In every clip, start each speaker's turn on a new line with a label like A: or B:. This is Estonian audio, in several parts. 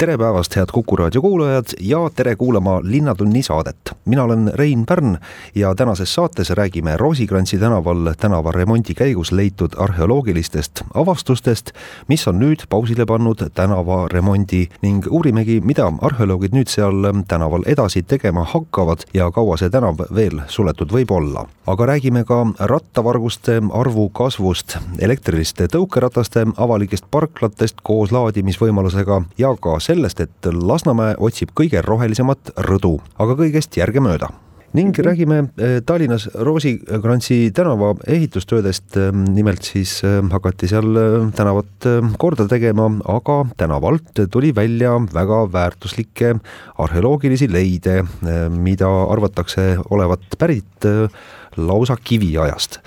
A: Tere päevast, head Kuku raadio kuulajad ja tere kuulama Linnatunni saadet. mina olen Rein Pärn ja tänases saates räägime Roosikrantsi tänaval tänavaremondi käigus leitud arheoloogilistest avastustest, mis on nüüd pausile pannud tänavaremondi ning uurimegi, mida arheoloogid nüüd seal tänaval edasi tegema hakkavad ja kaua see tänav veel suletud võib olla. aga räägime ka rattavarguste arvu kasvust, elektriliste tõukerataste avalikest parklatest koos laadimisvõimalusega ja ka sellest, et Lasnamäe otsib kõige rohelisemat rõdu, aga kõigest järgemööda. Ning mhm. räägime eh, Tallinnas Roosikrantsi tänava ehitustöödest, nimelt siis eh, hakati seal eh, tänavat korda tegema, aga tänavalt tuli välja väga väärtuslikke arheoloogilisi leide, mida arvatakse olevat pärit lausa kiviajast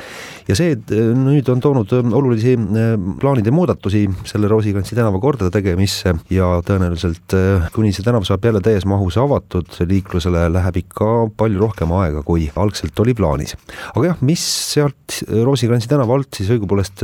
A: ja see nüüd on toonud äh, olulisi äh, plaanide muudatusi selle Roosikrantsi tänava kordategemisse ja tõenäoliselt äh, kuni see tänav saab jälle täies mahus avatud liiklusele, läheb ikka palju rohkem aega, kui algselt oli plaanis. aga jah, mis sealt Roosikrantsi tänava alt siis õigupoolest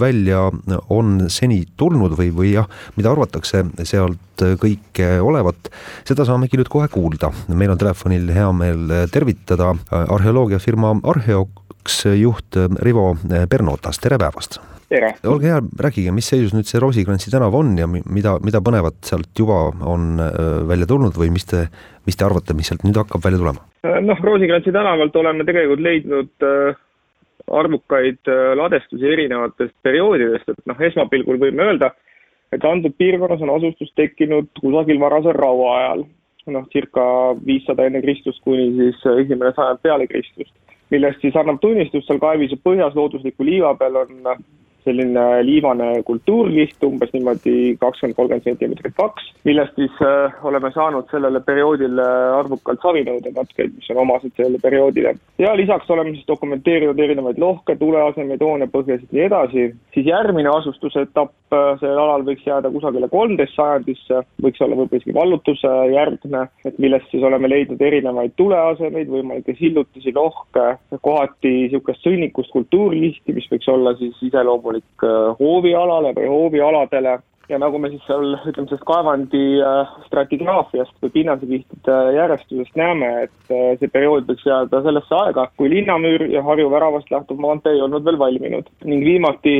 A: välja on seni tulnud või, või jah, mida arvatakse sealt kõike olevat, seda saamegi nüüd kohe kuulda. meil on telefonil hea meel tervitada arheoloogiafirma Arheo juht äh, Rivo äh, Pernotas, tere päevast!
B: tere!
A: olge hea, rääkige, mis seisus nüüd see Roosikrantsi tänav on ja mida, mida põnevat sealt juba on äh, välja tulnud või mis te, mis te arvate, mis sealt nüüd hakkab välja tulema?
B: noh, Roosikrantsi tänavalt oleme tegelikult leidnud arvukaid ladestusi erinevatest perioodidest, et noh, esmapilgul võime öelda, et antud piirkonnas on asustus tekkinud kusagil varasel rauaajal, noh, circa viissada enne Kristust kuni siis esimene sajand peale Kristust millest siis annab tunnistust seal kaevis põhjas loodusliku liiva peal on selline liivane kultuurkiht, umbes niimoodi kakskümmend, kolmkümmend sentimeetrit paks, millest siis äh, oleme saanud sellele perioodile arvukalt savinõude katkeid, mis on omased sellele perioodile. ja lisaks oleme siis dokumenteerinud erinevaid lohke, tuleasemeid, hoonepõhjasid, nii edasi, siis järgmine asustusetapp äh, sellel alal võiks jääda kusagile kolmteist sajandisse, võiks olla võib-olla isegi vallutuse järgne, et millest siis oleme leidnud erinevaid tuleasemeid, võimalikke sillutisi, lohke, kohati niisugust sõnnikust kultuurkihti, mis võiks olla siis iseloomulik loomulik äh, hoovialale või hoovialadele ja nagu me siis seal, ütleme sellest kaevandi äh, stratigraafiast või pinnasekihtide järjestusest näeme, et äh, see periood võiks jääda sellesse aega, kui linnamüür ja Harju väravast lähtuv maantee ei olnud veel valminud. ning viimati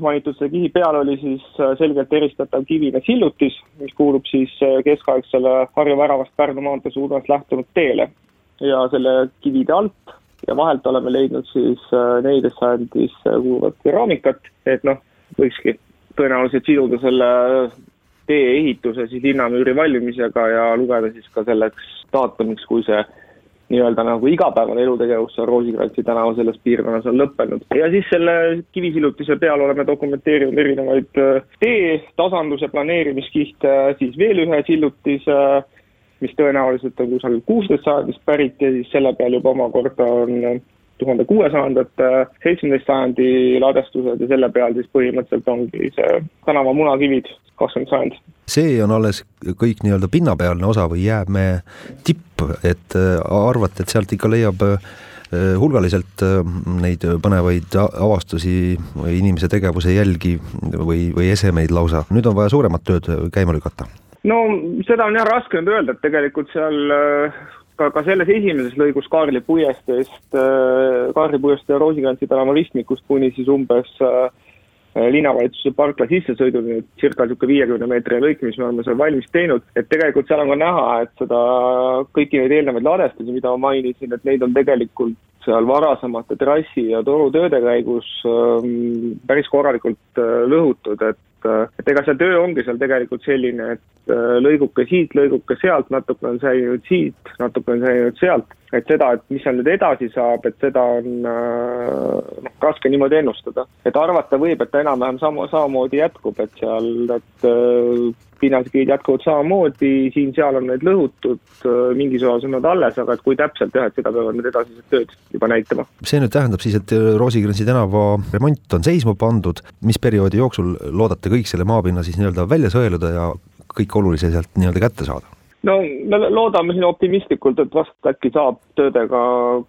B: mainitud selle kihi peal oli siis selgelt eristatav kivine sillutis, mis kuulub siis keskaegsele Harju väravast Pärnu maantee suunas lähtunud teele. ja selle kivide alt ja vahelt oleme leidnud siis äh, neliteist sajandisse kuuluvat keraamikat, et noh, võikski tõenäoliselt siduda selle tee ehituse siis linnamüüri valmimisega ja lugeda siis ka selleks daatumiks, kui see nii-öelda nagu igapäevane elutegevus seal Roosikrantsi tänava selles piirkonnas on lõppenud. ja siis selle kivisillutise peal oleme dokumenteerinud erinevaid äh, tee, tasanduse planeerimiskihte, siis veel ühe sillutise mis tõenäoliselt on kusagil kuusteist sajandist pärit ja siis selle peal juba omakorda on tuhande kuuesajandate, seitsmeteist sajandi ladestused ja selle peal siis põhimõtteliselt ongi see tänava munakivid, kakskümmend sajand.
A: see on alles kõik nii-öelda pinnapealne osa või jäämäe tipp, et äh, arvate, et sealt ikka leiab äh, hulgaliselt äh, neid põnevaid avastusi või inimese tegevuse jälgi või, või esemeid lausa, nüüd on vaja suuremat tööd käima lükata
B: no seda on jah raske nüüd öelda, et tegelikult seal äh, ka, ka selles esimeses lõigus Kaarli puiesteest, äh, Kaarli puiestee ja Roosikrantsi tänava ristmikust kuni siis umbes äh, linnavalitsuse parkla sissesõiduni, circa niisugune viiekümne meetrine lõik, mis me oleme seal valmis teinud, et tegelikult seal on ka näha, et seda, kõiki neid eelnevaid ladestusi, mida ma mainisin, et neid on tegelikult seal varasemate trassi ja torutööde käigus ähm, päris korralikult äh, lõhutud, et et ega see töö ongi seal tegelikult selline, et lõiguke siit, lõiguke sealt, natuke on säilinud siit, natuke on säilinud sealt, et seda, et mis seal nüüd edasi saab, et seda on noh, raske niimoodi ennustada. et arvata võib, et ta enam-vähem sama, samamoodi jätkub, et seal, et pinnasekiid jätkuvad samamoodi, siin-seal on need lõhutud, mingis osas on nad alles, aga et kui täpselt jah, et seda peavad need edasised tööd juba näitama.
A: see nüüd tähendab siis, et Roosikrantsi tänava remont on seisma pandud, mis perioodi jooksul loodate kõik selle maapinna siis nii-öelda välja sõeluda ja kõik olulise sealt nii-öelda kätte saada?
B: no me loodame siin optimistlikult, et vast äkki saab töödega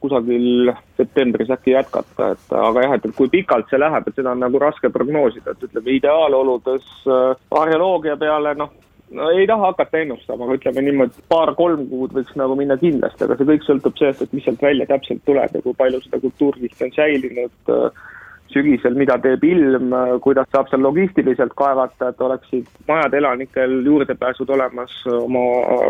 B: kusagil septembris äkki jätkata, et aga jah, et, kui pikalt see läheb, et seda on nagu raske prognoosida, et ütleme ideaaloludes äh, arheoloogia peale noh, no ei taha hakata ennustama, aga ütleme niimoodi, paar-kolm kuud võiks nagu minna kindlasti, aga see kõik sõltub sellest, et mis sealt välja täpselt tuleb ja kui palju seda kultuurkihti on säilinud äh, sügisel, mida teeb ilm, kuidas saab seal logistiliselt kaevata, et oleksid majade elanikel juurdepääsud olemas oma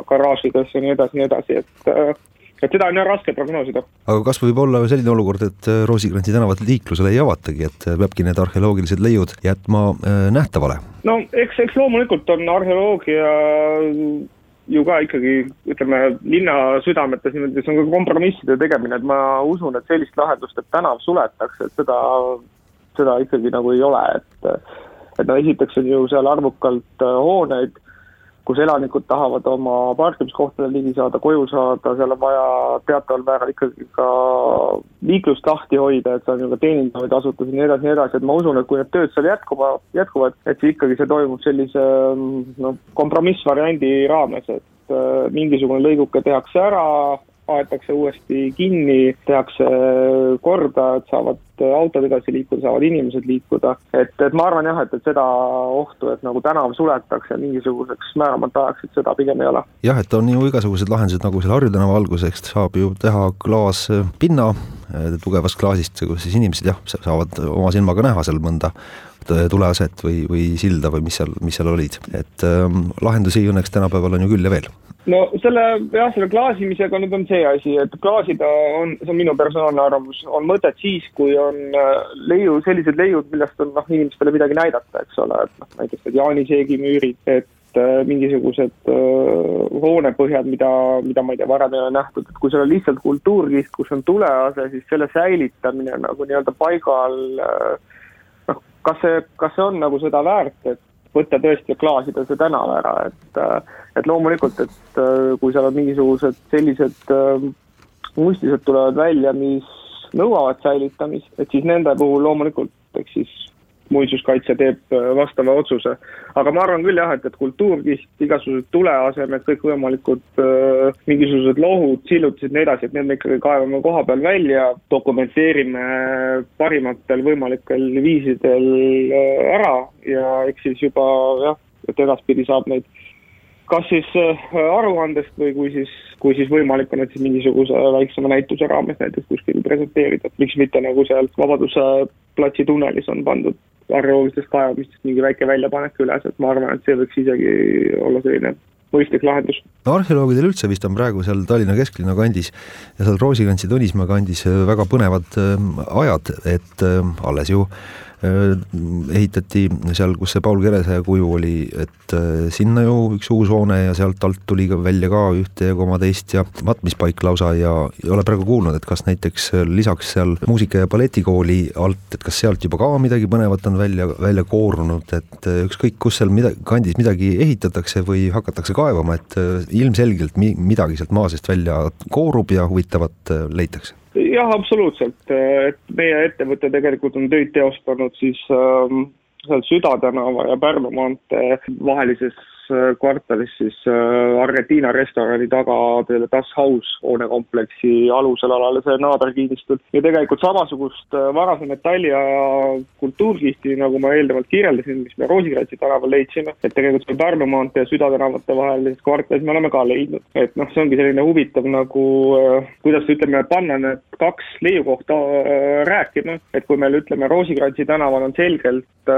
B: garaažidesse ja nii edasi, nii edasi, et et seda on jah raske prognoosida.
A: aga kas võib olla selline olukord, et Roosikrantsi tänavat liiklusele ei avatagi, et peabki need arheoloogilised leiud jätma äh, nähtavale?
B: no eks, eks loomulikult on arheoloogia ju ka ikkagi ütleme, linna südametes niimoodi, see on ka kompromisside tegemine, et ma usun, et sellist lahendust, et tänav suletakse, et seda, seda ikkagi nagu ei ole, et et no esiteks on ju seal arvukalt äh, hooneid kus elanikud tahavad oma parkimiskohtadele ligi saada, koju saada, seal on vaja teataval määral ikkagi ka liiklust lahti hoida, et seal on ju ka teenindavaid asutusi ja nii edasi, nii edasi, et ma usun, et kui need tööd seal jätkuva, jätkuvad, et siis ikkagi see toimub sellise noh, kompromissvariandi raames, et äh, mingisugune lõiguke tehakse ära, aetakse uuesti kinni, tehakse korda, et saavad autod edasi liikuda, saavad inimesed liikuda. et, et ma arvan jah, et, et seda ohtu, et nagu tänav suletakse mingisuguseks määramata ajaks, et seda pigem ei ole.
A: jah, et on ju igasugused lahendused, nagu seal Harju tänava alguseks saab ju teha klaaspinna tugevast klaasist, kus siis inimesed jah, saavad oma silmaga näha seal mõnda tuleaset või, või silda või mis seal, mis seal olid, et ähm, lahendusi õnneks tänapäeval on ju küll ja veel
B: no selle jah, selle klaasimisega nüüd on see asi, et klaasida on, see on minu personaalne arvamus, on mõtet siis, kui on äh, leiu, sellised leiud, millest on noh, inimestele midagi näidata, eks ole, et noh, näiteks need jaaniseegi müürid, et äh, mingisugused äh, hoonepõhjad, mida, mida ma ei tea, varem ei ole nähtud, et kui seal on lihtsalt kultuurkiht, kus on tulease, siis selle säilitamine nagu nii-öelda paigal äh, noh, kas see, kas see on nagu seda väärt, et võtta tõesti ja klaasida see tänav ära, et et loomulikult, et kui seal on mingisugused sellised muistised tulevad välja, mis nõuavad säilitamist, et siis nende puhul loomulikult eks siis muinsuskaitse teeb äh, vastava otsuse. aga ma arvan küll jah, et, et kultuurkiht, igasugused tuleasemed, kõikvõimalikud äh, mingisugused lohud, sillutised, nii edasi, et need me ikkagi kaevame koha peal välja, dokumenteerime parimatel võimalikel viisidel äh, ära ja eks siis juba jah, et edaspidi saab neid kas siis aruandest või kui siis, kui siis võimalik on, et siis mingisuguse väiksema näituse raames näiteks kuskil presenteerida, miks mitte nagu seal Vabaduse platsi tunnelis on pandud arheoloogilistest kaevamistest mingi väike väljapanek üles, et ma arvan, et see võiks isegi olla selline mõistlik lahendus.
A: no arheoloogidel üldse vist on praegu seal Tallinna kesklinna kandis ja seal Roosikrantsi Tõnismäe kandis väga põnevad äh, ajad, et äh, alles ju ehitati seal, kus see Paul Kerese kuju oli, et äh, sinna ju üks uus hoone ja sealt alt tuli ka välja ka ühte ja koma teist ja matmispaik lausa ja ei ole praegu kuulnud, et kas näiteks lisaks seal muusika- ja balletikooli alt, et kas sealt juba ka midagi põnevat on välja, välja koorunud, et äh, ükskõik, kus seal mida, kandis midagi ehitatakse või hakatakse kaevama, et ilmselgelt mi-, midagi sealt maa seest välja koorub ja huvitavat leitakse
B: jah, absoluutselt, et meie ettevõte tegelikult on töid teostanud siis ähm, seal Süda tänava ja Pärnu maantee vahelises kvartalis siis äh, Argentiina restorani taga peale Das Haus hoonekompleksi alusel alale see naaberkinnistul. ja tegelikult samasugust äh, varase metalliaja kultuurkihti, nagu ma eelnevalt kirjeldasin, mis me Roosikrantsi tänaval leidsime, et tegelikult seal Pärnu maantee ja Süda tänavate vahelises kvartalis me oleme ka leidnud. et noh, see ongi selline huvitav nagu, kuidas ütleme, panna need kaks leiukohta rääkima, et kui meil ütleme, Roosikrantsi tänaval on selgelt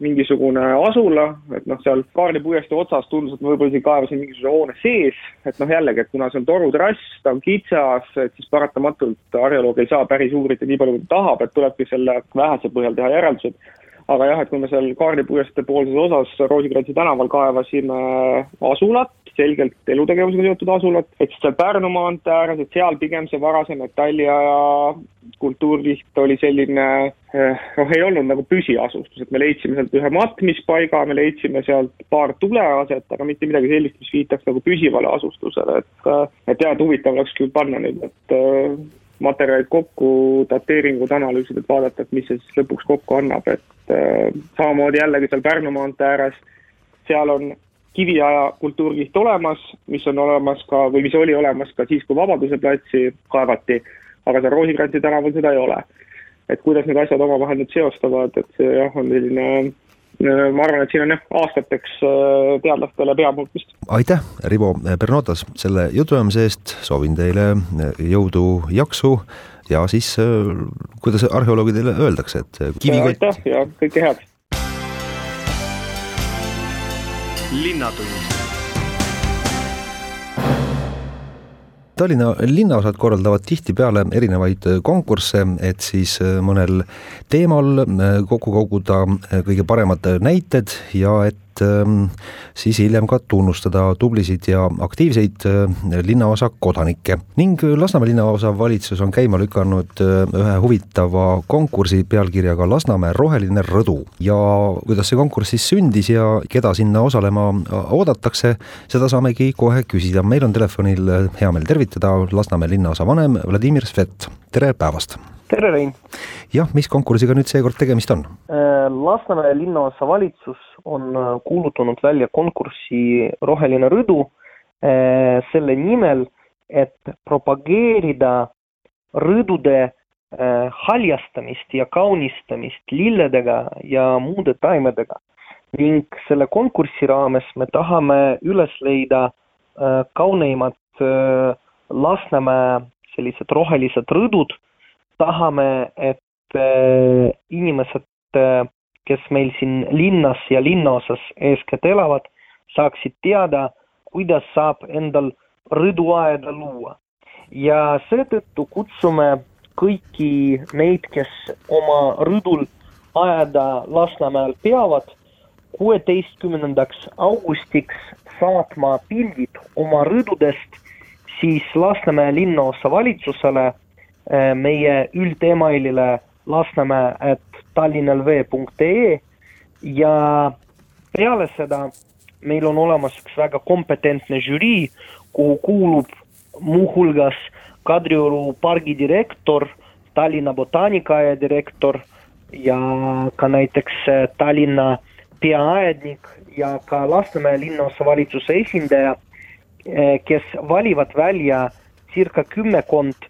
B: mingisugune asula, et noh, seal Kaarli puiestee otsas tundus, et ma võib-olla isegi kaevasin mingisuguse hoone sees, et noh, jällegi, et kuna see on torutrass, ta on kitsas, et siis paratamatult arheoloog ei saa päris uurida nii palju, kui ta tahab, et tulebki selle vähese põhjal teha järeldused. aga jah, et kui me seal Kaarli puiestee poolses osas Roosikrantsi tänaval kaevasime asulat, selgelt elutegevusega seotud asulat, et siis seal Pärnu maantee ääres, et seal pigem see varasem metalliaja kultuurkiht oli selline noh, ei olnud nagu püsiasustus, et me leidsime sealt ühe matmispaiga, me leidsime sealt paar tuleaset, aga mitte midagi sellist, mis viitaks nagu püsivale asustusele, et et jah, et huvitav oleks küll panna nüüd need materjalid kokku, dateeringud, analüüsid, et vaadata, et mis see siis lõpuks kokku annab, et samamoodi jällegi seal Pärnu maantee ääres, seal on kiviaja kultuurkiht olemas, mis on olemas ka või mis oli olemas ka siis, kui Vabaduse platsi kaevati, aga seal Roosikrantsi tänaval seda ei ole. et kuidas need asjad omavahel nüüd seostavad, et see jah, on selline Äh, ma arvan, et siin on jah, aastateks äh, teadlastele pea muutmist.
A: aitäh, Rivo Bernotas, selle jutuajamise eest, soovin teile äh, jõudu, jaksu ja siis kuidas arheoloogidele öeldakse, et
B: kivikott. aitäh ja kõike head.
A: Linnatund. Tallinna linnaosad korraldavad tihtipeale erinevaid konkursse, et siis äh, mõnel teemal äh, kokku koguda äh, kõige paremad näited ja et siis hiljem ka tunnustada tublisid ja aktiivseid linnaosa kodanikke. ning Lasnamäe linnaosa valitsus on käima lükanud ühe huvitava konkursi pealkirjaga Lasnamäe roheline rõdu ja kuidas see konkurss siis sündis ja keda sinna osalema oodatakse, seda saamegi kohe küsida. meil on telefonil hea meel tervitada Lasnamäe linnaosa vanem Vladimir Svet, tere päevast!
C: Tere, Rein!
A: jah, mis konkursiga nüüd seekord tegemist on?
C: Äh, Lasnamäe linnaosa valitsus on äh, kuulutanud välja konkursi Roheline rõdu äh, selle nimel, et propageerida rõdude haljastamist ja kaunistamist lilledega ja muude taimedega. ning selle konkursi raames me tahame üles leida kauneimad Lasnamäe sellised rohelised rõdud tahame, et äh, inimesed, äh, kes meil siin linnas ja linnaosas eeskätt elavad, saaksid teada, kuidas saab endal rõduaeda luua. ja seetõttu kutsume kõiki neid, kes oma rõdul aeda Lasnamäel peavad, kuueteistkümnendaks augustiks saatma pildid oma rõdudest siis Lasnamäe linnaosa valitsusele meie üldemailile lasnamäe at tallinnalv.ee ja peale seda meil on olemas üks väga kompetentne žürii, kuhu kuulub muuhulgas Kadrioru pargi direktor, Tallinna botaanikaaia direktor ja ka näiteks äh, Tallinna peaaednik ja ka Lasnamäe linnaosavalitsuse esindaja, äh, kes valivad välja circa kümmekond Äh,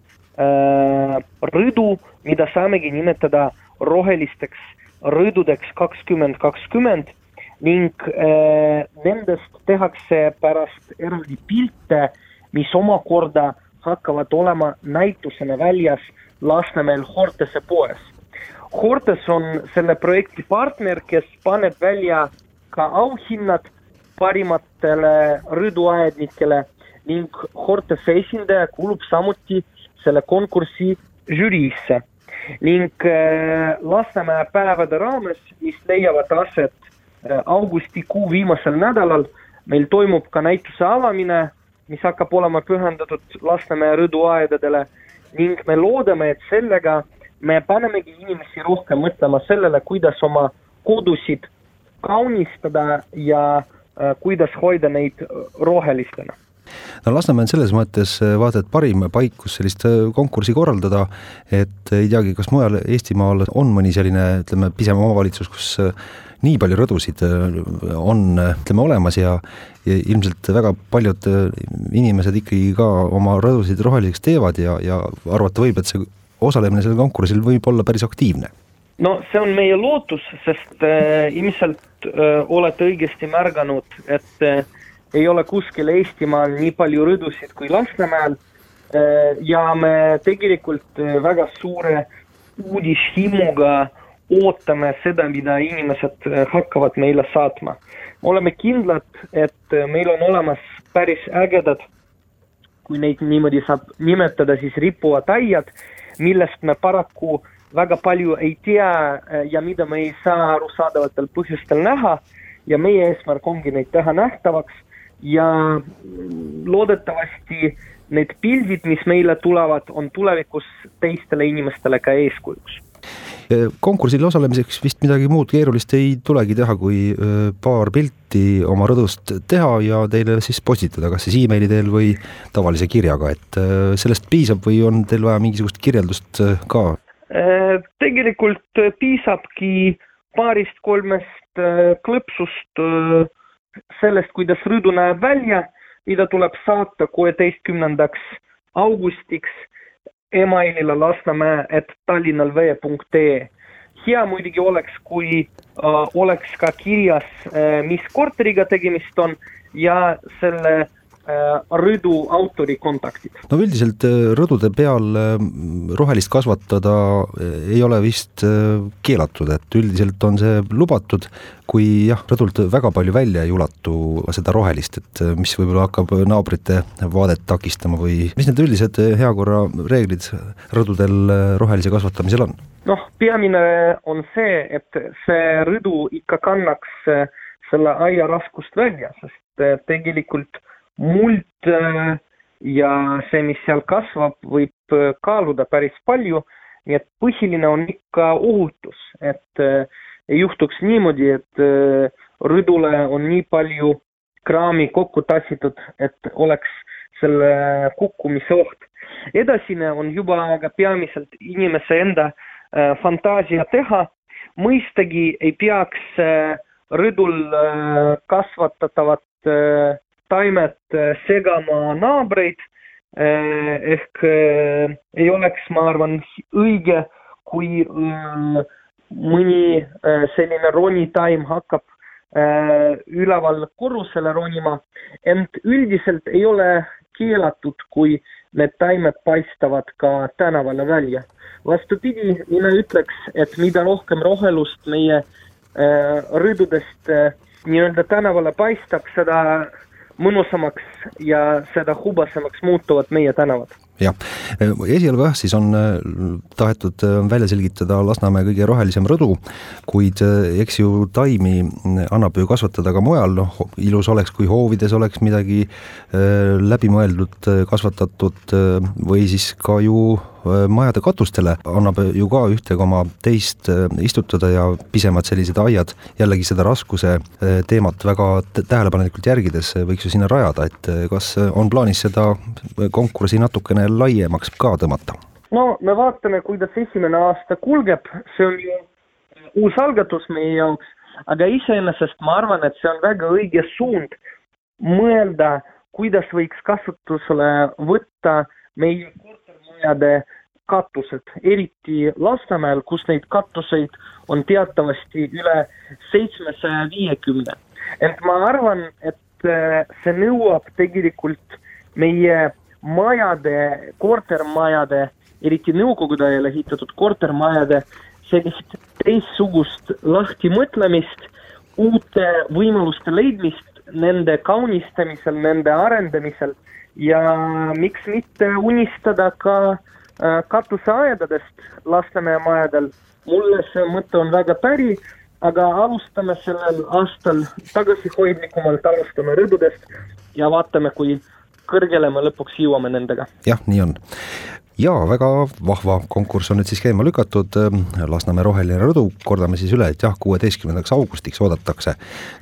C: rõdu, mida saamegi nimetada rohelisteks rõdudeks kakskümmend kakskümmend ning äh, nendest tehakse pärast eraldi pilte, mis omakorda hakkavad olema näitusena väljas Lasnamäel Hortese poes. Hortes on selle projekti partner, kes paneb välja ka auhinnad parimatele rõduaednikele ning Hortese esindaja kuulub samuti selle konkursi žüriisse ning äh, Lasnamäe päevade raames, mis leiavad aset äh, augustikuu viimasel nädalal, meil toimub ka näituse avamine, mis hakkab olema pühendatud Lasnamäe rõduaedadele. Ning me loodame, et sellega me panemegi inimesi rohkem mõtlema sellele, kuidas oma kodusid kaunistada ja äh, kuidas hoida neid rohelistena
A: no Lasnamäe on selles mõttes äh, vaata et parim paik, kus sellist äh, konkurssi korraldada, et ei teagi, kas mujal Eestimaal on mõni selline, ütleme, pisem omavalitsus, kus äh, nii palju rõdusid on, ütleme, olemas ja, ja ilmselt väga paljud inimesed ikkagi ka oma rõdusid roheliseks teevad ja, ja arvata võib, et see osalemine sellel konkursil võib olla päris aktiivne.
C: No see on meie lootus, sest äh, ilmselt äh, olete õigesti märganud, et äh, ei ole kuskil Eestimaal nii palju rõdusid kui Lasnamäel. Äh, ja me tegelikult äh, väga suure uudishimuga ootame seda, mida inimesed äh, hakkavad meile saatma. oleme kindlad, et meil on olemas päris ägedad, kui neid niimoodi saab nimetada, siis ripuvad aiad, millest me paraku väga palju ei tea ja mida me ei saa arusaadavatel põhjustel näha ja meie eesmärk ongi neid teha nähtavaks ja loodetavasti need pildid, mis meile tulevad, on tulevikus teistele inimestele ka eeskujuks
A: konkursil osalemiseks vist midagi muud keerulist ei tulegi teha, kui paar pilti oma rõdust teha ja teile siis postitada, kas siis emaili teel või tavalise kirjaga, et sellest piisab või on teil vaja mingisugust kirjeldust ka?
C: tegelikult piisabki paarist-kolmest klõpsust sellest, kuidas rõdu näeb välja mida tuleb saata kuueteistkümnendaks augustiks emailile Lasnamäe, et tallinnalvee.ee. hea muidugi oleks, kui äh, oleks ka kirjas äh,, mis korteriga tegemist on ja selle äh, rõdu autori kontaktid.
A: no üldiselt äh, rõdude peal äh, rohelist kasvatada ei ole vist keelatud, et üldiselt on see lubatud, kui jah, rõdult väga palju välja ei ulatu seda rohelist, et mis võib-olla hakkab naabrite vaadet takistama või mis need üldised heakorra reeglid rõdudel rohelise kasvatamisel on?
C: noh, peamine on see, et see rõdu ikka kannaks selle aia raskust välja, sest tegelikult muld äh, ja see, mis seal kasvab, võib äh, kaaluda päris palju. nii et põhiline on ikka ohutus, et äh, ei juhtuks niimoodi, et rõdule on nii palju kraami kokku tassitud, et oleks selle kukkumise oht. edasine on juba aga peamiselt inimese enda fantaasia teha. mõistagi ei peaks rõdul kasvatatavat taimed äh, segama naabreid äh, ehk äh, ei oleks, ma arvan, õige, kui mõni selline ronitaim hakkab üleval korrusele ronima, ent üldiselt ei ole keelatud, kui need taimed paistavad ka tänavale välja. vastupidi, mina ütleks, et mida rohkem rohelust meie rõdudest nii-öelda tänavale paistab, seda mõnusamaks ja seda hubasemaks muutuvad meie tänavad.
A: Jah, esialgu jah, siis on äh, tahetud äh, välja selgitada Lasnamäe kõige rohelisem rõdu, kuid äh, eks ju taimi annab ju kasvatada ka mujal, noh ilus oleks, kui hoovides oleks midagi läbimõeldud, kasvatatud või siis ka ju majade katustele annab ju ka ühte koma teist istutada ja pisemad sellised aiad, jällegi seda raskuse teemat väga tähelepanelikult järgides võiks ju sinna rajada, et kas on plaanis seda konkurssi natukene laiemaks ka tõmmata?
C: no me vaatame, kuidas esimene aasta kulgeb, see on ju uus algatus meie jaoks, aga iseenesest ma arvan, et see on väga õige suund mõelda, kuidas võiks kasutusele võtta meie kortermajade katused, eriti Lasnamäel, kus neid katuseid on teatavasti üle seitsmesaja viiekümne. ent ma arvan, et see nõuab tegelikult meie majade, kortermajade, eriti nõukogude ajal ehitatud kortermajade sellist teistsugust lahtimõtlemist, uute võimaluste leidmist nende kaunistamisel, nende arendamisel ja miks mitte unistada ka äh, katuseaedadest Lasnamäe majadel. mulle see mõte on väga päri, aga alustame sellel aastal tagasihoidlikumalt, alustame rõdudest ja vaatame, kui kõrgele me lõpuks jõuame nendega.
A: jah, nii on ja väga vahva konkurss on nüüd siis käima lükatud, Lasnamäe roheline rõdu, kordame siis üle, et jah, kuueteistkümnendaks augustiks oodatakse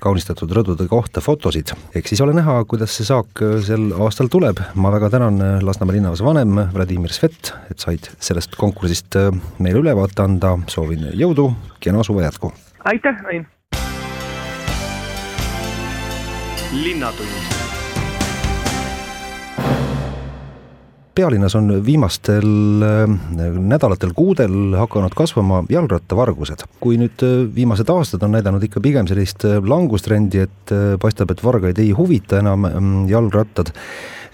A: kaunistatud rõdude kohta fotosid. eks siis ole näha, kuidas see saak sel aastal tuleb, ma väga tänan Lasnamäe linnaosa vanem Vladimir Svet, et said sellest konkursist meile ülevaate anda, soovin jõudu, kena suve jätku!
C: aitäh, Ain!
A: linnatund pealinnas on viimastel äh, nädalatel, kuudel hakanud kasvama jalgrattavargused. kui nüüd äh, viimased aastad on näidanud ikka pigem sellist äh, langustrendi, et paistab, et vargaid ei huvita enam mm, jalgrattad,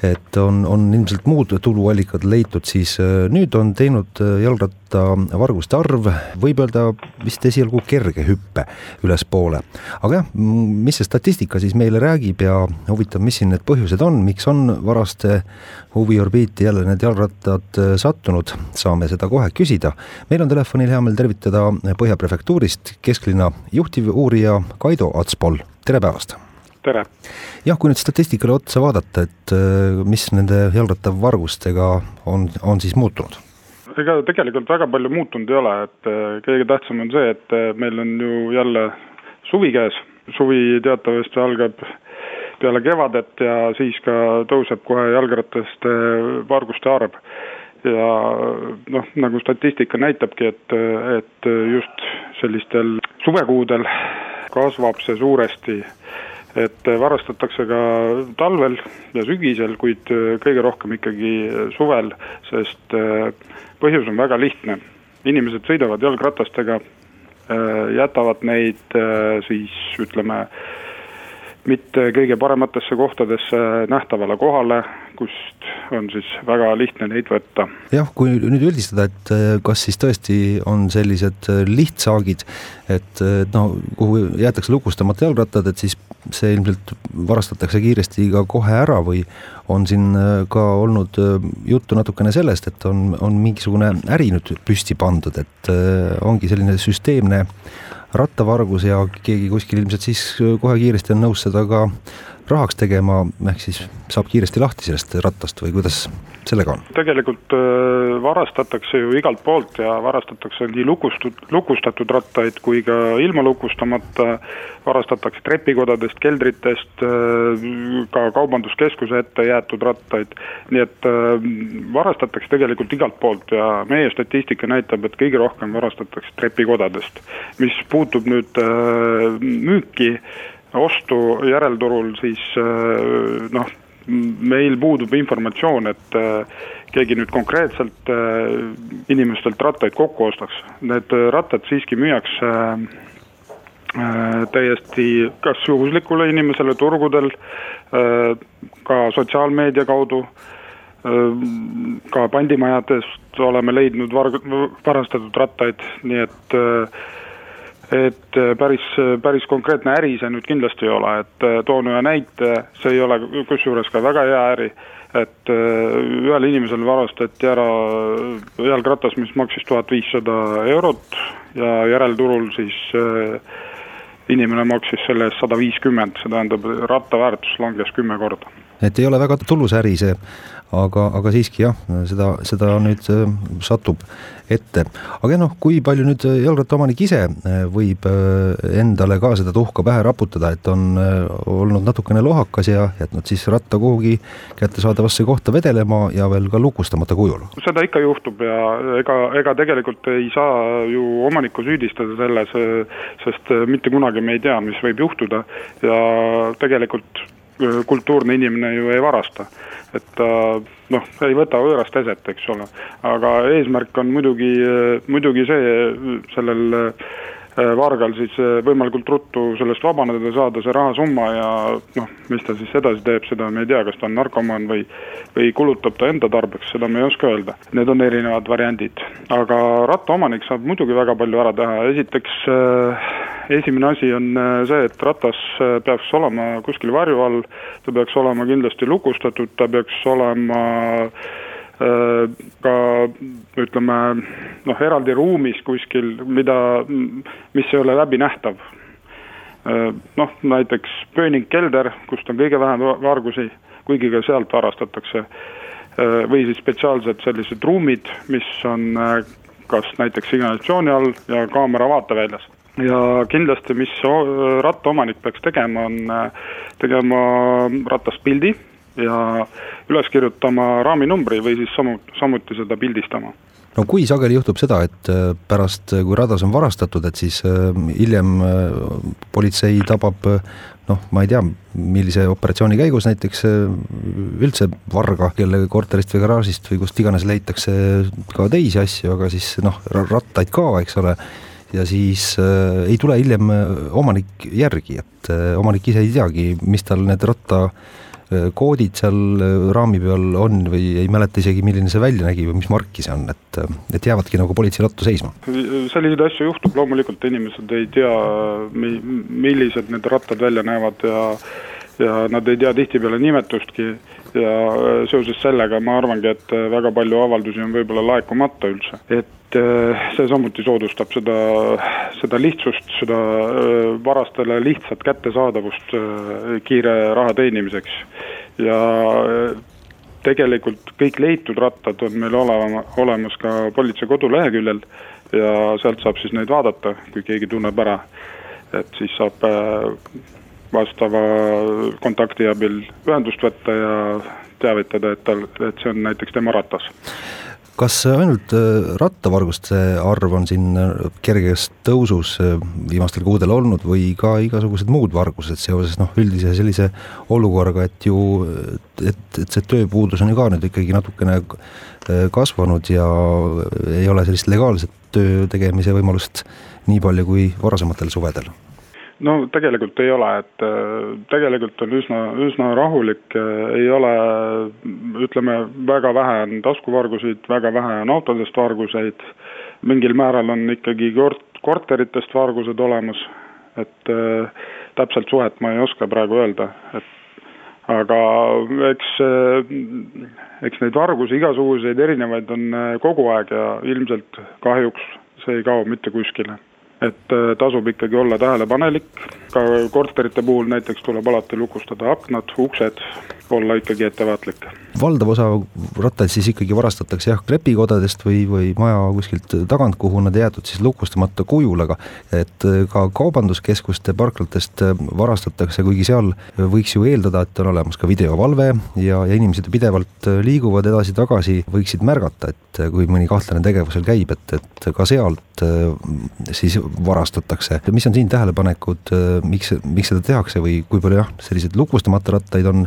A: et on, on ilmselt muud tuluallikad leitud, siis nüüd on teinud jalgrattavarguste arv, võib öelda vist esialgu kerge hüppe ülespoole. aga jah, mis see statistika siis meile räägib ja huvitav, mis siin need põhjused on, miks on varaste huviorbiiti jälle need jalgrattad sattunud, saame seda kohe küsida. meil on telefonil hea meel tervitada Põhja prefektuurist kesklinna juhtivuurija Kaido Atspol, tere päevast!
D: Tere!
A: jah, kui nüüd statistikale otsa vaadata, et äh, mis nende jalgrattavargustega on, on siis muutunud?
D: ega tegelikult väga palju muutunud ei ole, et äh, kõige tähtsam on see, et äh, meil on ju jälle suvi käes, suvi teatavasti algab peale kevadet ja siis ka tõuseb kohe jalgrattaste varguste arv ja noh, nagu statistika näitabki, et, et just sellistel suvekuudel kasvab see suuresti et varastatakse ka talvel ja sügisel, kuid kõige rohkem ikkagi suvel, sest põhjus on väga lihtne. inimesed sõidavad jalgratastega, jätavad neid siis ütleme, mitte kõige parematesse kohtadesse nähtavale kohale, kust on siis väga lihtne neid võtta.
A: jah, kui nüüd üldistada, et kas siis tõesti on sellised lihtsaagid, et no kuhu jäetakse lukustamata jalgrattad, et siis see ilmselt varastatakse kiiresti ka kohe ära või on siin ka olnud juttu natukene sellest, et on, on mingisugune äri nüüd püsti pandud, et ongi selline süsteemne rattavargus ja keegi kuskil ilmselt siis kohe kiiresti on nõus seda ka rahaks tegema, ehk siis saab kiiresti lahti sellest rattast või kuidas sellega on?
D: tegelikult äh, varastatakse ju igalt poolt ja varastatakse nii lukustud, lukustatud rattaid kui ka ilma lukustamata, varastatakse trepikodadest, keldritest, äh, ka kaubanduskeskuse ette jäetud rattaid, nii et äh, varastatakse tegelikult igalt poolt ja meie statistika näitab, et kõige rohkem varastatakse trepikodadest. mis puutub nüüd müüki, ostu järelturul, siis äh, noh, meil puudub informatsioon, et äh, keegi nüüd konkreetselt äh, inimestelt rattaid kokku ostaks. Need rattad siiski müüakse täiesti kas juhuslikule inimesele turgudel, ka sotsiaalmeedia kaudu, ka pandimajadest oleme leidnud var-, varastatud rattaid, nii et äh, et äh, päris, päris konkreetne äri see nüüd kindlasti ei ole, et äh, toon ühe näite, see ei ole kusjuures ka väga hea äri, et äh, ühel inimesel varastati ära jalgratas, mis maksis tuhat viissada eurot ja järelturul siis inimene maksis selle eest sada viiskümmend, see tähendab, ratta väärtus langes kümme korda.
A: Et ei ole väga tulus äri see, aga, aga siiski jah, seda, seda nüüd satub ette. aga noh, kui palju nüüd äh, jalgrattaomanik ise äh, võib äh, endale ka seda tuhka pähe raputada, et on olnud natukene lohakas ja jätnud siis ratta kuhugi kättesaadavasse kohta vedelema ja veel ka lukustamata kujul?
D: seda ikka juhtub ja ega, ega tegelikult ei saa ju omanikku süüdistada selles, sest mitte kunagi me ei tea, mis võib juhtuda ja tegelikult kultuurne inimene ju ei varasta et ta noh, ei võta võõrast eset, eks ole. aga eesmärk on muidugi, muidugi see sellel äh, vargal siis äh, võimalikult ruttu sellest vabaneda, saada see rahasumma ja noh, mis ta siis edasi teeb, seda me ei tea, kas ta on narkomaan või või kulutab ta enda tarbeks, seda me ei oska öelda. Need on erinevad variandid, aga rattaomanik saab muidugi väga palju ära teha, esiteks äh, esimene asi on äh, see, et ratas äh, peaks olema kuskil varju all, ta peaks olema kindlasti lukustatud, ta peaks olema äh, ka ütleme noh, eraldi ruumis kuskil, mida, mis ei ole läbinähtav. noh, näiteks Pööning kelder, kust on kõige vähem vargusi, kuigi ka sealt varastatakse. või siis spetsiaalsed sellised ruumid, mis on kas näiteks signalisatsiooni all ja kaamera vaateväljas ja kindlasti, mis rattaomanik peaks tegema, on äh, tegema ratast pildi ja üles kirjutama raaminumbri või siis samu, samuti seda pildistama.
A: No kui sageli juhtub seda, et äh, pärast, äh, kui radas on varastatud, et siis hiljem politsei tabab noh, ma ei tea, millise operatsiooni käigus näiteks üldse varga, kelle korterist või garaažist või kust iganes leitakse ka teisi asju, aga siis noh, rattaid ka, eks ole ja siis äh, ei tule hiljem äh, omanik järgi, et äh, omanik ise ei teagi, mis tal need ratta äh, koodid seal äh, raami peal on või ei mäleta isegi, milline see välja nägi või mis marki see on, et, äh, et jäävadki nagu politsei lattu seisma.
D: selliseid asju juhtub, loomulikult inimesed ei tea, millised need rattad välja näevad ja ja nad ei tea tihtipeale nimetustki ja seoses sellega ma arvangi, et väga palju avaldusi on võib-olla laekumata üldse, et see samuti soodustab seda, seda lihtsust, seda varastele lihtsat kättesaadavust kiire raha teenimiseks. ja tegelikult kõik leitud rattad on meil olema, olemas ka politsei koduleheküljel ja sealt saab siis neid vaadata, kui keegi tunneb ära. et siis saab vastava kontakti abil ühendust võtta ja teavitada, et tal, et see on näiteks tema ratas
A: kas ainult äh, rattavarguste arv on siin äh, kerges tõusus äh, viimastel kuudel olnud või ka igasugused muud vargused seoses noh, üldise sellise olukorraga, et ju, et, et see tööpuudus on ju ka nüüd ikkagi natukene kasvanud ja ei ole sellist legaalset töö tegemise võimalust nii palju kui varasematel suvedel
D: no tegelikult ei ole, et äh, tegelikult on üsna, üsna rahulik, äh, ei ole, ütleme, väga vähe on taskuvarguseid, väga vähe on autodest varguseid, mingil määral on ikkagi kort-, korteritest vargused olemas, et äh, täpselt suhet ma ei oska praegu öelda, et aga eks, eks neid vargusi igasuguseid erinevaid on kogu aeg ja ilmselt kahjuks see ei kao mitte kuskile et äh, tasub ikkagi olla tähelepanelik, ka korterite puhul näiteks tuleb alati lukustada aknad, uksed, olla ikkagi ettevaatlik.
A: valdav osa rattaid siis ikkagi varastatakse jah, klepikodadest või, või maja kuskilt tagant, kuhu nad jäetud siis lukustamata kujul, aga et äh, ka kaubanduskeskuste parklatest äh, varastatakse, kuigi seal võiks ju eeldada, et on olemas ka videovalve ja, ja inimesed pidevalt liiguvad edasi-tagasi, võiksid märgata, et kui mõni kahtlane tegevus seal käib, et, et ka sealt siis varastatakse. mis on siin tähelepanekud, miks, miks seda tehakse või kui palju jah, selliseid lukustamata rattaid on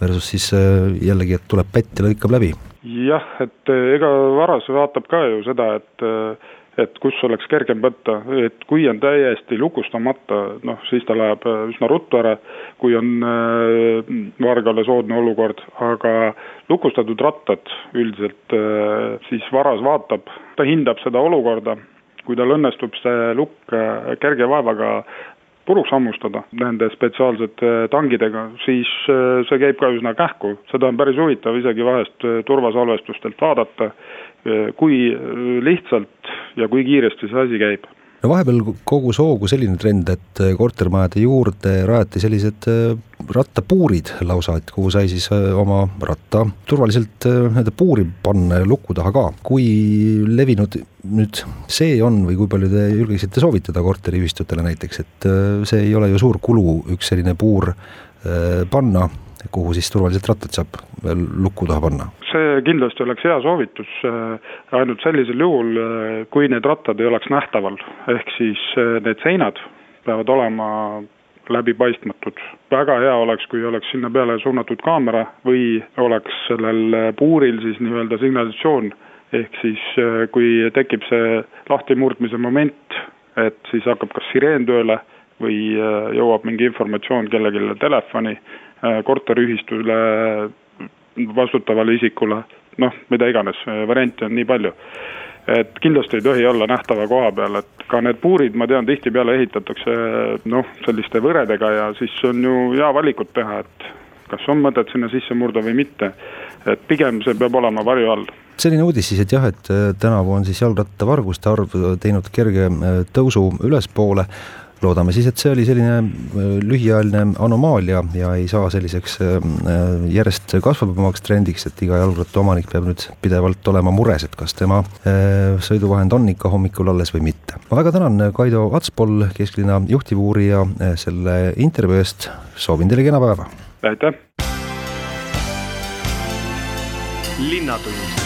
A: versus siis äh, jällegi, et tuleb pätt ja lõikab läbi?
D: jah, et äh, ega varas vaatab ka ju seda, et äh, et kus oleks kergem võtta, et kui on täiesti lukustamata, noh siis ta läheb üsna ruttu ära, kui on äh, vargale soodne olukord, aga lukustatud rattad üldiselt äh, siis varas vaatab, ta hindab seda olukorda kui tal õnnestub see lukk äh, kerge vaevaga puruks hammustada nende spetsiaalsete tangidega, siis äh, see käib ka üsna kähku, seda on päris huvitav isegi vahest äh, turvasalvestustelt vaadata, kui lihtsalt ja kui kiiresti see asi käib
A: no vahepeal kogus hoogu selline trend, et äh, kortermajade juurde rajati sellised äh, rattapuurid lausa, et kuhu sai siis äh, oma ratta turvaliselt nii-öelda puuri panna ja luku taha ka. kui levinud nüüd see on või kui palju te julgeksite soovitada korteriühistutele näiteks, et see ei ole ju suur kulu, üks selline puur panna kuhu siis turvaliselt rattad saab veel luku taha panna?
D: see kindlasti oleks hea soovitus, äh, ainult sellisel juhul, äh, kui need rattad ei oleks nähtaval, ehk siis äh, need seinad peavad olema läbipaistmatud. väga hea oleks, kui oleks sinna peale suunatud kaamera või oleks sellel puuril siis nii-öelda signalisatsioon, ehk siis kui tekib see lahtimurdmise moment, et siis hakkab kas sireen tööle või jõuab mingi informatsioon kellelegi telefoni, korteriühistule, vastutavale isikule, noh, mida iganes, variante on nii palju. et kindlasti ei tohi olla nähtava koha peal, et ka need puurid, ma tean, tihtipeale ehitatakse noh, selliste võredega ja siis on ju hea valikut teha, et kas on mõtet sinna sisse murda või mitte. et pigem see peab olema varju all
A: selline uudis siis, et jah, et äh, tänavu on siis jalgrattavarguste arv teinud kerge äh, tõusu ülespoole loodame siis, et see oli selline äh, lühiajaline anomaalia ja ei saa selliseks äh, äh, järjest kasvavamaks trendiks, et iga jalgrattaomanik peab nüüd pidevalt olema mures, et kas tema sõiduvahend on ikka hommikul alles või mitte. ma väga tänan Kaido Atspol, kesklinna juhtivuurija, selle intervjuu eest, soovin teile kena päeva!
D: aitäh!
A: linnatund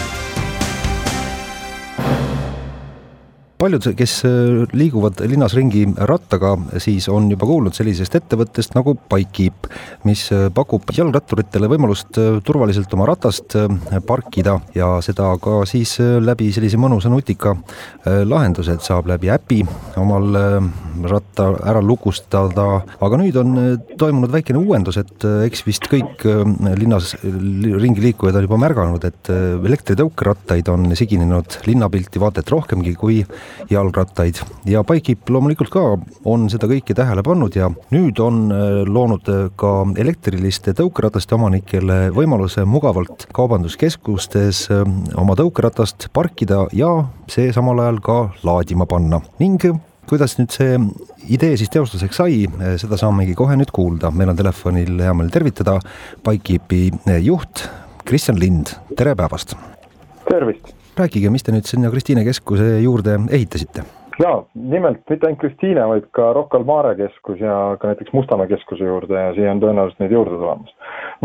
A: paljud, kes äh, liiguvad linnas ringi rattaga, siis on juba kuulnud sellisest ettevõttest nagu Bikekeep, mis äh, pakub jalgratturitele võimalust äh, turvaliselt oma ratast parkida ja seda ka siis läbi sellise mõnusa nutika lahenduse, et saab läbi äpi omal ratta ära lukustada, aga nüüd on toimunud väikene uuendus, et eks vist kõik linnas ringi liikujad on juba märganud, et elektritõukerattaid on siginenud linnapilti vaata et rohkemgi kui jalgrattaid ja Bikekeep loomulikult ka on seda kõike tähele pannud ja nüüd on äh, loonud ka elektriliste tõukerataste omanikele võimaluse mugavalt kaubanduskeskustes äh, oma tõukeratast parkida ja see samal ajal ka laadima panna ning kuidas nüüd see idee siis teostuseks sai, seda saamegi kohe nüüd kuulda, meil on telefonil hea meel tervitada Bikekeepi juht Kristjan Lind, tere päevast!
E: tervist!
A: Rääkige, mis te nüüd sinna Kristiine keskuse juurde ehitasite?
E: jaa, nimelt mitte ainult Kristiine, vaid ka Rocca al Mare keskus ja ka näiteks Mustamäe keskuse juurde ja siia on tõenäoliselt neid juurde tulemas.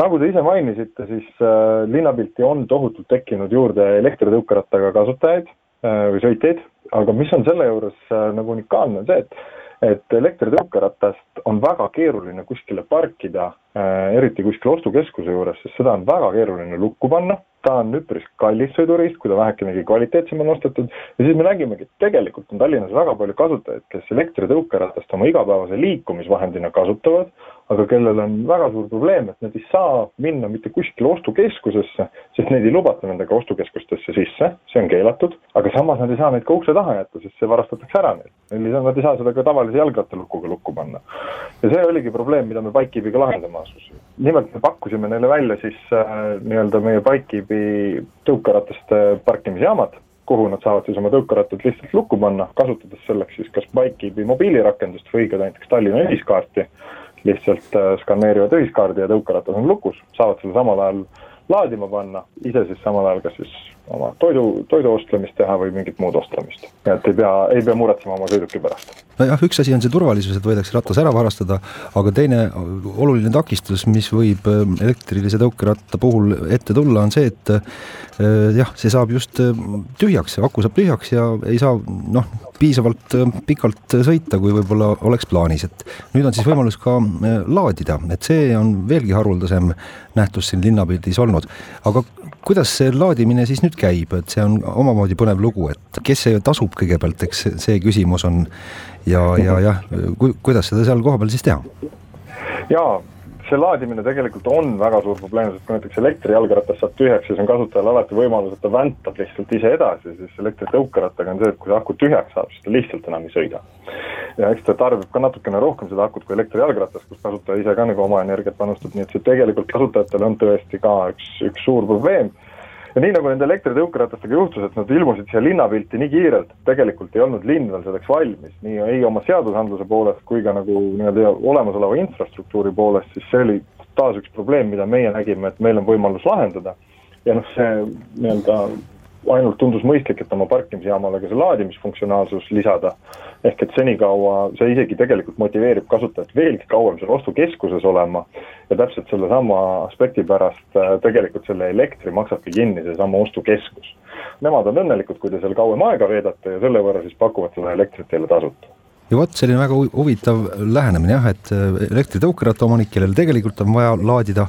E: nagu te ise mainisite, siis äh, linnapilti on tohutult tekkinud juurde elektritõukerattaga kasutajaid äh, või sõitjaid aga mis on selle juures äh, nagu unikaalne, on see, et et elektritõukeratast on väga keeruline kuskile parkida äh,, eriti kuskil ostukeskuse juures, sest seda on väga keeruline lukku panna. Ta on üpris kallis sõiduriist, kui ta vähekenegi kvaliteetsem on ostetud. Ja siis me nägimegi, et tegelikult on Tallinnas väga palju kasutajaid, kes elektritõukeratast oma igapäevase liikumisvahendina kasutavad, aga kellel on väga suur probleem, et nad ei saa minna mitte kuskile ostukeskusesse, sest neid ei lubata nendega ostukeskustesse sisse, see on keelatud, aga samas nad ei saa neid ka ukse taha jätta, sest see varastatakse ära neil. Nad ei saa seda ka tavalise jalgrattalukuga lukku panna. ja see oligi probleem, mida me Bikekeepiga lahendama asusime. nimelt me pakkusime neile välja siis äh, nii-öelda meie tüüpi tõukerataste parkimisjaamad, kuhu nad saavad siis oma tõukerattad lihtsalt lukku panna, kasutades selleks siis kas Bikekeepi mobiilirakendust või ka näiteks Tallinna ühiskaarti, lihtsalt äh, skaneerivad ühiskaardi ja tõukeratas on lukus, saavad selle samal ajal laadima panna, ise siis samal ajal kas siis oma toidu, toidu ostlemist teha või mingit muud ostlemist. et ei pea, ei pea muretsema oma sõiduki pärast.
A: nojah, üks asi on see turvalisus, et võidakse ratas ära varastada, aga teine oluline takistus, mis võib äh, elektrilise tõukeratta puhul ette tulla, on see, et äh, jah, see saab just äh, tühjaks, aku saab tühjaks ja ei saa noh, piisavalt pikalt sõita, kui võib-olla oleks plaanis, et nüüd on siis võimalus ka laadida, et see on veelgi haruldasem nähtus siin linnapildis olnud. aga kuidas see laadimine siis nüüd käib, et see on omamoodi põnev lugu, et kes see tasub kõigepealt, eks see küsimus on ja, ja jah, kuidas seda seal kohapeal siis teha?
E: jaa see laadimine tegelikult on väga suur probleem, sest kui näiteks elektrijalgratas saab tühjaks, siis on kasutajal alati võimalus, et ta väntab lihtsalt ise edasi, siis elektritõukerattaga on see, et kui aku tühjaks saab, siis ta lihtsalt enam ei sõida. ja eks ta tarbib ka natukene rohkem seda akut kui elektrijalgratas, kus kasutaja ise ka nagu oma energiat panustab, nii et see tegelikult kasutajatele on tõesti ka üks, üks suur probleem ja nii nagu nende elektritõukeratastega juhtus, et nad ilmusid siia linnapilti nii kiirelt, et tegelikult ei olnud linn veel selleks valmis, nii ei oma seadusandluse poolest kui ka nagu nii-öelda olemasoleva infrastruktuuri poolest, siis see oli taas üks probleem, mida meie nägime, et meil on võimalus lahendada. ja noh, see nii-öelda ainult tundus mõistlik, et oma parkimisjaamale ka see laadimisfunktsionaalsus lisada. ehk et senikaua see isegi tegelikult motiveerib kasutajat veelgi kauem seal ostukeskuses olema ja täpselt sellesama aspekti pärast äh, tegelikult selle elektri maksabki kinni seesama ostukeskus. Nemad on õnnelikud, kui te seal kauem aega veedate ja selle võrra siis pakuvad seda elektrit teile tasuta
A: ja vot selline väga huvitav lähenemine jah, et äh, elektritõukeratta omanik, kellel tegelikult on vaja laadida,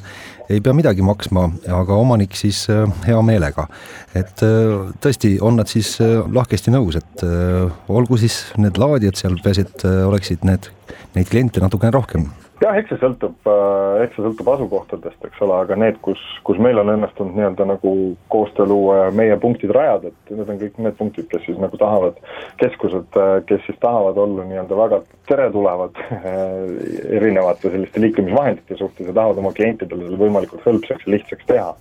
A: ei pea midagi maksma, aga omanik siis äh, hea meelega. et äh, tõesti, on nad siis lahkesti nõus, et olgu siis need laadijad seal, peaasi, et oleksid need, neid kliente natukene rohkem
E: jah, eks see sõltub, äh, eks see sõltub asukohtadest, eks ole, aga need, kus, kus meil on õnnestunud nii-öelda nagu koostöö luua ja meie punktid rajada, et need on kõik need punktid, kes siis nagu tahavad, keskused, äh, kes siis tahavad olla nii-öelda väga teretulevad erinevate selliste liikumisvahendite suhtes ja tahavad oma klientidele selle võimalikult hõlpsaks ja lihtsaks teha.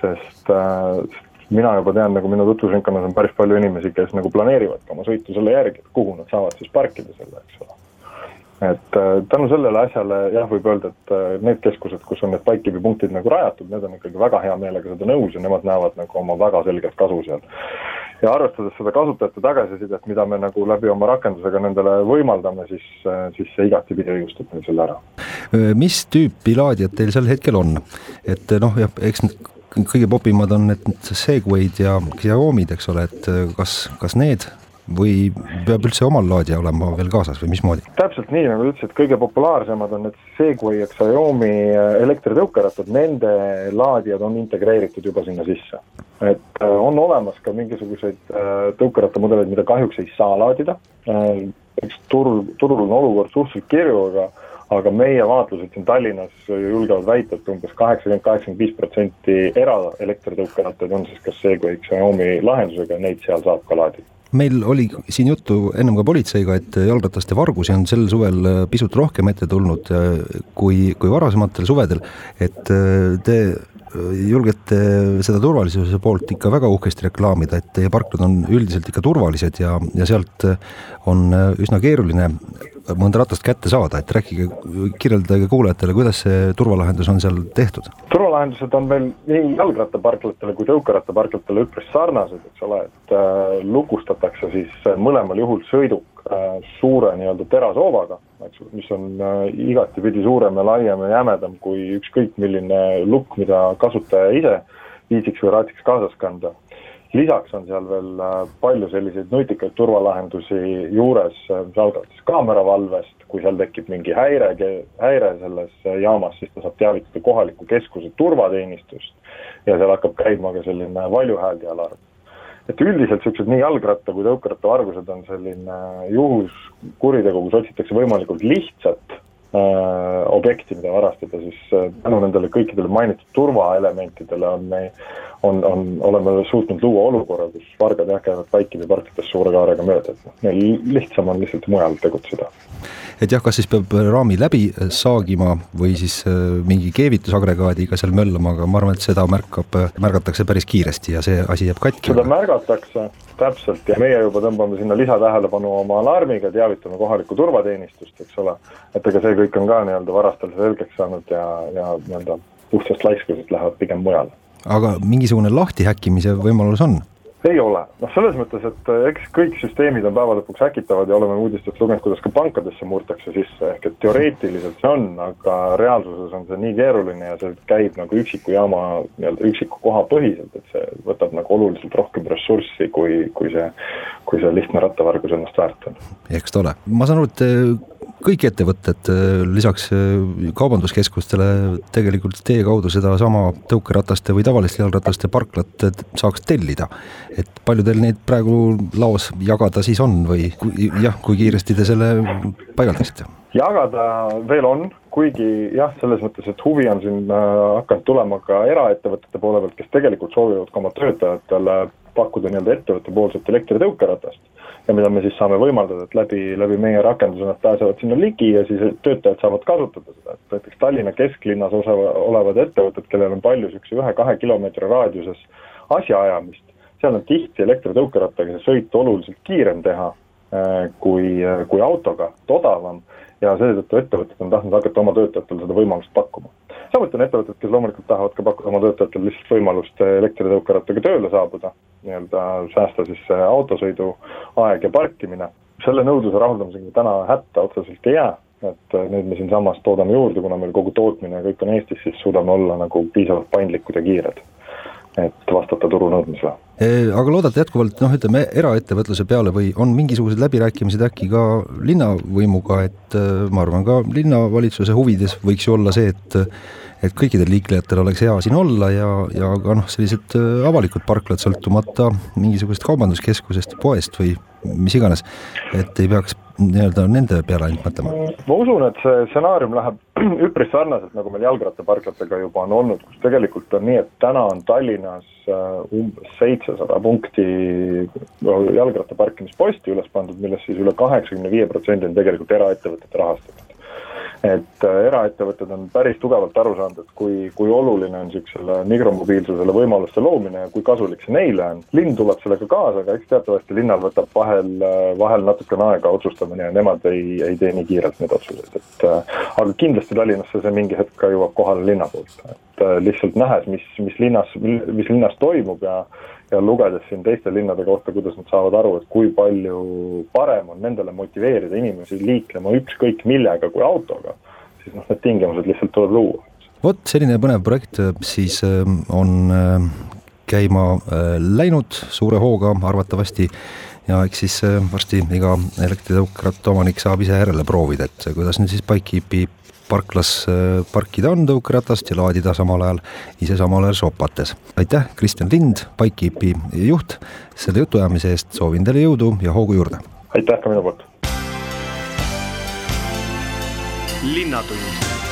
E: sest äh, mina juba tean, nagu minu tutvusringkonnas on päris palju inimesi, kes nagu planeerivad ka oma sõitu selle järgi, et kuhu nad saavad siis parkida selle, eks ole et äh, tänu sellele asjale jah, võib öelda, et äh, need keskused, kus on need Bikekeepi punktid nagu rajatud, need on ikkagi väga hea meelega seda nõus ja nemad näevad nagu oma väga selget kasu seal. ja arvestades seda kasutajate tagasisidet, mida me nagu läbi oma rakendusega nendele võimaldame, siis, äh, siis see igatipidi õigustab neil selle ära.
A: mis tüüpi laadijad teil sel hetkel on? et noh, jah, eks kõige popimad on need Segway'd ja Xiaomi'd, eks ole, et kas, kas need või peab üldse omal laadija olema veel kaasas või mismoodi?
E: täpselt nii, nagu ütlesid, kõige populaarsemad on need Segway ja Xiaomi äh, elektritõukerattad, nende laadijad on integreeritud juba sinna sisse. et äh, on olemas ka mingisuguseid äh, tõukerattamudeleid, mida kahjuks ei saa laadida, eks turul, turul on olukord suhteliselt kirju, aga aga meie vaatlused siin Tallinnas julgevad väita, et umbes kaheksakümmend, kaheksakümmend viis protsenti eraelektritõukerattaid on siis kas Segway, Xiaomi lahendusega, neid seal saab ka laadida
A: meil oli siin juttu ennem ka politseiga, et jalgrataste vargusi on sel suvel pisut rohkem ette tulnud kui, kui varasematel suvedel, et te julgete seda turvalisuse poolt ikka väga uhkesti reklaamida, et teie parklad on üldiselt ikka turvalised ja, ja sealt on üsna keeruline mõnda ratast kätte saada, et rääkige, kirjeldage kuulajatele, kuidas see turvalahendus on seal tehtud?
E: turvalahendused on meil nii jalgrattaparklatele kui tõukerattaparklatele üpris sarnased, eks ole, et äh, lukustatakse siis mõlemal juhul sõiduk äh, suure nii-öelda terashoovaga, eks mis on äh, igatipidi suurem ja laiem ja jämedam kui ükskõik milline lukk, mida kasutaja ise viisiks või raatsiks kaasas kanda lisaks on seal veel äh, palju selliseid nutikaid turvalahendusi juures, äh, mis siis kaameravalvest, kui seal tekib mingi häire, häire selles äh, jaamas, siis ta saab teavitada kohaliku keskuse turvateenistust ja seal hakkab käima ka selline valjuhääldi alarm. et üldiselt niisugused nii jalgratta kui tõukerattavargused on selline juhuskuritegu, kus otsitakse võimalikult lihtsat objekti, mida varastada, siis tänu nendele kõikidele mainitud turvaelementidele on meil on, on, oleme suutnud luua olukorra, kus vargad jah, käivad vaikivi parkides suure kaarega mööda, et noh, neil lihtsam on lihtsalt mujal tegutseda.
A: et jah, kas siis peab raami läbi saagima või siis äh, mingi keevitusagregaadiga seal möllama, aga ma arvan, et seda märkab, märgatakse päris kiiresti ja see asi jääb katki.
E: seda märgatakse, täpselt, ja meie juba tõmbame sinna lisatähelepanu oma alarmiga, teavitame kohalikku turvateenistust, eks ole, et ega see kõik on ka nii-öelda varastel selgeks saanud ja, ja nii-öelda puhtast laiskusest lähevad pigem mujale.
A: Aga mingisugune lahtihäkkimise võimalus on?
E: ei ole, noh selles mõttes, et eh, eks kõik süsteemid on päeva lõpuks häkitavad ja oleme uudistest lugenud, kuidas ka pankadesse murtakse sisse, ehk et teoreetiliselt see on, aga reaalsuses on see nii keeruline ja see käib nagu üksiku jaama nii-öelda üksiku koha põhiselt, et see võtab nagu oluliselt rohkem ressurssi, kui, kui see, kui see lihtne rattavargus ennast väärt on.
A: eks ta ole, ma saan aru, et kõik ettevõtted äh, lisaks äh, kaubanduskeskustele tegelikult teie kaudu sedasama tõukerataste või tavaliste jalgrataste parklat saaks tellida. et palju teil neid praegu laos jagada siis on või jah, kui kiiresti te selle paigaldasite?
E: jagada veel on, kuigi jah, selles mõttes, et huvi on siin äh, hakanud tulema ka eraettevõtete poole pealt, kes tegelikult soovivad ka oma töötajatele pakkuda nii-öelda ettevõtte poolset elektritõukeratast ja mida me siis saame võimaldada, et läbi, läbi meie rakenduse nad pääsevad sinna ligi ja siis töötajad saavad kasutada seda, et näiteks Tallinna kesklinnas osa, olevad ettevõtted, kellel on palju niisuguse ühe-kahe kilomeetri raadiuses asjaajamist, seal on tihti elektritõukerattaga see sõit oluliselt kiirem teha äh, kui, kui autoga, odavam ja seetõttu ettevõtted on tahtnud hakata oma töötajatele seda võimalust pakkuma. Samuti on ettevõtted, kes loomulikult tahavad ka pakkuda oma töötajatele lihtsalt võimalust elektritõukerattaga tööle saabuda, nii-öelda säästa siis autosõidu aeg ja parkimine. selle nõudluse rahuldamisega täna hätta otseselt ei jää, et nüüd me siinsamas toodame juurde, kuna meil kogu tootmine ja kõik on Eestis, siis suudame olla nagu piisavalt paindlikud ja kiired et vastata turu nõudmisele.
A: aga loodate jätkuvalt noh, ütleme eraettevõtluse peale või on mingisugused läbirääkimised äkki ka linnavõimuga, et ma arvan, ka linnavalitsuse huvides võiks ju olla see, et et kõikidel liiklejatel oleks hea siin olla ja, ja ka noh, sellised avalikud parklad sõltumata mingisugusest kaubanduskeskusest, poest või mis iganes, et ei peaks nii-öelda nende peale ainult mõtlema?
E: ma usun, et see stsenaarium läheb üpris sarnaselt, nagu meil jalgrattaparklatega juba on olnud, kus tegelikult on nii, et täna on Tallinnas äh, umbes seitsesada punkti jalgratta parkimisposti üles pandud, millest siis üle kaheksakümne viie protsendi on tegelikult eraettevõtete rahastatud et äh, eraettevõtted on päris tugevalt aru saanud, et kui, kui oluline on niisugusele mikromobiilsusele võimaluste loomine ja kui kasulik see neile on. linn tuleb sellega kaasa, aga eks teatavasti linnal võtab vahel, äh, vahel natukene aega otsustamine ja nemad ei, ei tee nii kiirelt neid otsuseid, et äh, aga kindlasti Tallinnasse see mingi hetk ka jõuab kohale linna poolt, et lihtsalt nähes, mis, mis linnas, mis linnas toimub ja ja lugedes siin teiste linnade kohta, kuidas nad saavad aru, et kui palju parem on nendele motiveerida inimesi liiklema ükskõik millega kui autoga, siis noh, need tingimused lihtsalt tuleb luua.
A: vot selline põnev projekt äh, siis äh, on äh, käima läinud suure hooga arvatavasti ja eks siis varsti iga elektritõukeratta omanik saab ise järele proovida, et kuidas nüüd siis Bikekeepi parklas äh, parkida on tõukeratast ja laadida samal ajal ise samal ajal sopates. aitäh, Kristjan Lind, Bikekeepi juht, selle jutuajamise eest, soovin teile jõudu ja hoogu juurde!
E: aitäh ka minu poolt!
F: linnatund